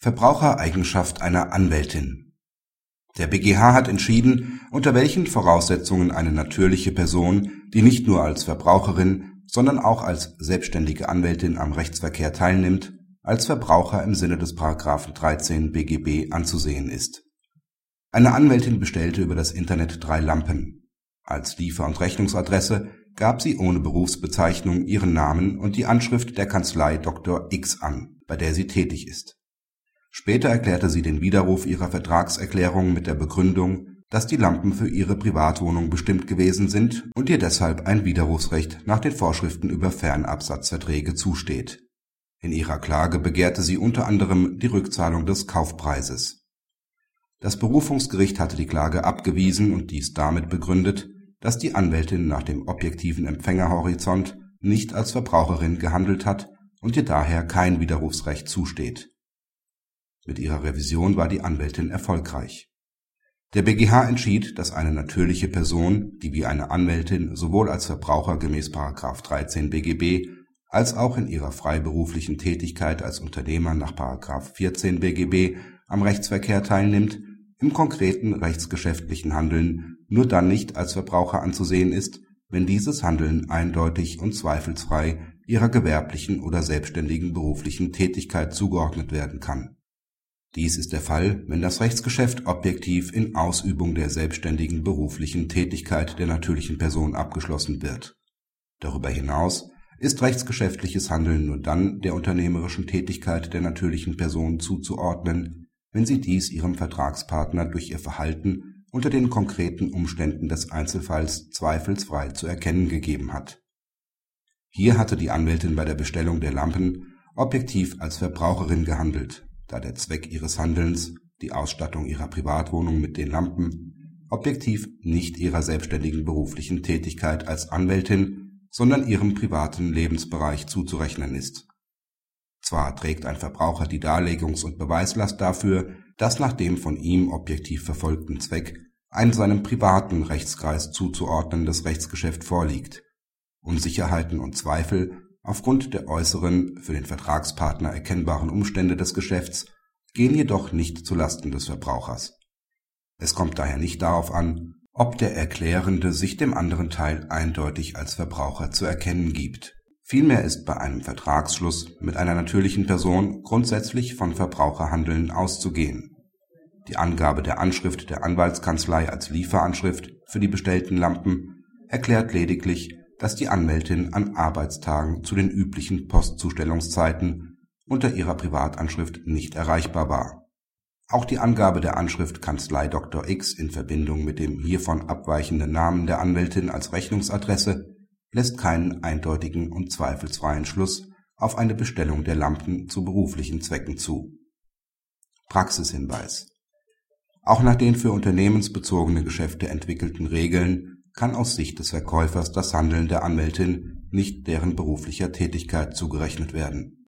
Verbrauchereigenschaft einer Anwältin Der BgH hat entschieden, unter welchen Voraussetzungen eine natürliche Person, die nicht nur als Verbraucherin, sondern auch als selbstständige Anwältin am Rechtsverkehr teilnimmt, als Verbraucher im Sinne des § 13 BGB anzusehen ist. Eine Anwältin bestellte über das Internet drei Lampen. Als Liefer und Rechnungsadresse gab sie ohne Berufsbezeichnung ihren Namen und die Anschrift der Kanzlei Dr. X an, bei der sie tätig ist. Später erklärte sie den Widerruf ihrer Vertragserklärung mit der Begründung, dass die Lampen für ihre Privatwohnung bestimmt gewesen sind und ihr deshalb ein Widerrufsrecht nach den Vorschriften über Fernabsatzverträge zusteht. In ihrer Klage begehrte sie unter anderem die Rückzahlung des Kaufpreises. Das Berufungsgericht hatte die Klage abgewiesen und dies damit begründet dass die Anwältin nach dem objektiven Empfängerhorizont nicht als Verbraucherin gehandelt hat und ihr daher kein Widerrufsrecht zusteht. Mit ihrer Revision war die Anwältin erfolgreich. Der BgH entschied, dass eine natürliche Person, die wie eine Anwältin sowohl als Verbraucher gemäß § 13 BGB als auch in ihrer freiberuflichen Tätigkeit als Unternehmer nach § 14 BGB am Rechtsverkehr teilnimmt im konkreten rechtsgeschäftlichen Handeln nur dann nicht als Verbraucher anzusehen ist, wenn dieses Handeln eindeutig und zweifelsfrei ihrer gewerblichen oder selbstständigen beruflichen Tätigkeit zugeordnet werden kann. Dies ist der Fall, wenn das Rechtsgeschäft objektiv in Ausübung der selbstständigen beruflichen Tätigkeit der natürlichen Person abgeschlossen wird. Darüber hinaus ist rechtsgeschäftliches Handeln nur dann der unternehmerischen Tätigkeit der natürlichen Person zuzuordnen wenn sie dies ihrem Vertragspartner durch ihr Verhalten unter den konkreten Umständen des Einzelfalls zweifelsfrei zu erkennen gegeben hat. Hier hatte die Anwältin bei der Bestellung der Lampen objektiv als Verbraucherin gehandelt, da der Zweck ihres Handelns, die Ausstattung ihrer Privatwohnung mit den Lampen, objektiv nicht ihrer selbstständigen beruflichen Tätigkeit als Anwältin, sondern ihrem privaten Lebensbereich zuzurechnen ist zwar trägt ein Verbraucher die Darlegungs und Beweislast dafür, dass nach dem von ihm objektiv verfolgten Zweck ein seinem privaten Rechtskreis zuzuordnendes Rechtsgeschäft vorliegt. Unsicherheiten und Zweifel aufgrund der äußeren, für den Vertragspartner erkennbaren Umstände des Geschäfts gehen jedoch nicht zu Lasten des Verbrauchers. Es kommt daher nicht darauf an, ob der Erklärende sich dem anderen Teil eindeutig als Verbraucher zu erkennen gibt Vielmehr ist bei einem Vertragsschluss mit einer natürlichen Person grundsätzlich von Verbraucherhandeln auszugehen. Die Angabe der Anschrift der Anwaltskanzlei als Lieferanschrift für die bestellten Lampen erklärt lediglich, dass die Anwältin an Arbeitstagen zu den üblichen Postzustellungszeiten unter ihrer Privatanschrift nicht erreichbar war. Auch die Angabe der Anschrift Kanzlei Dr. X in Verbindung mit dem hiervon abweichenden Namen der Anwältin als Rechnungsadresse lässt keinen eindeutigen und zweifelsfreien Schluss auf eine Bestellung der Lampen zu beruflichen Zwecken zu. Praxishinweis Auch nach den für unternehmensbezogene Geschäfte entwickelten Regeln kann aus Sicht des Verkäufers das Handeln der Anwältin nicht deren beruflicher Tätigkeit zugerechnet werden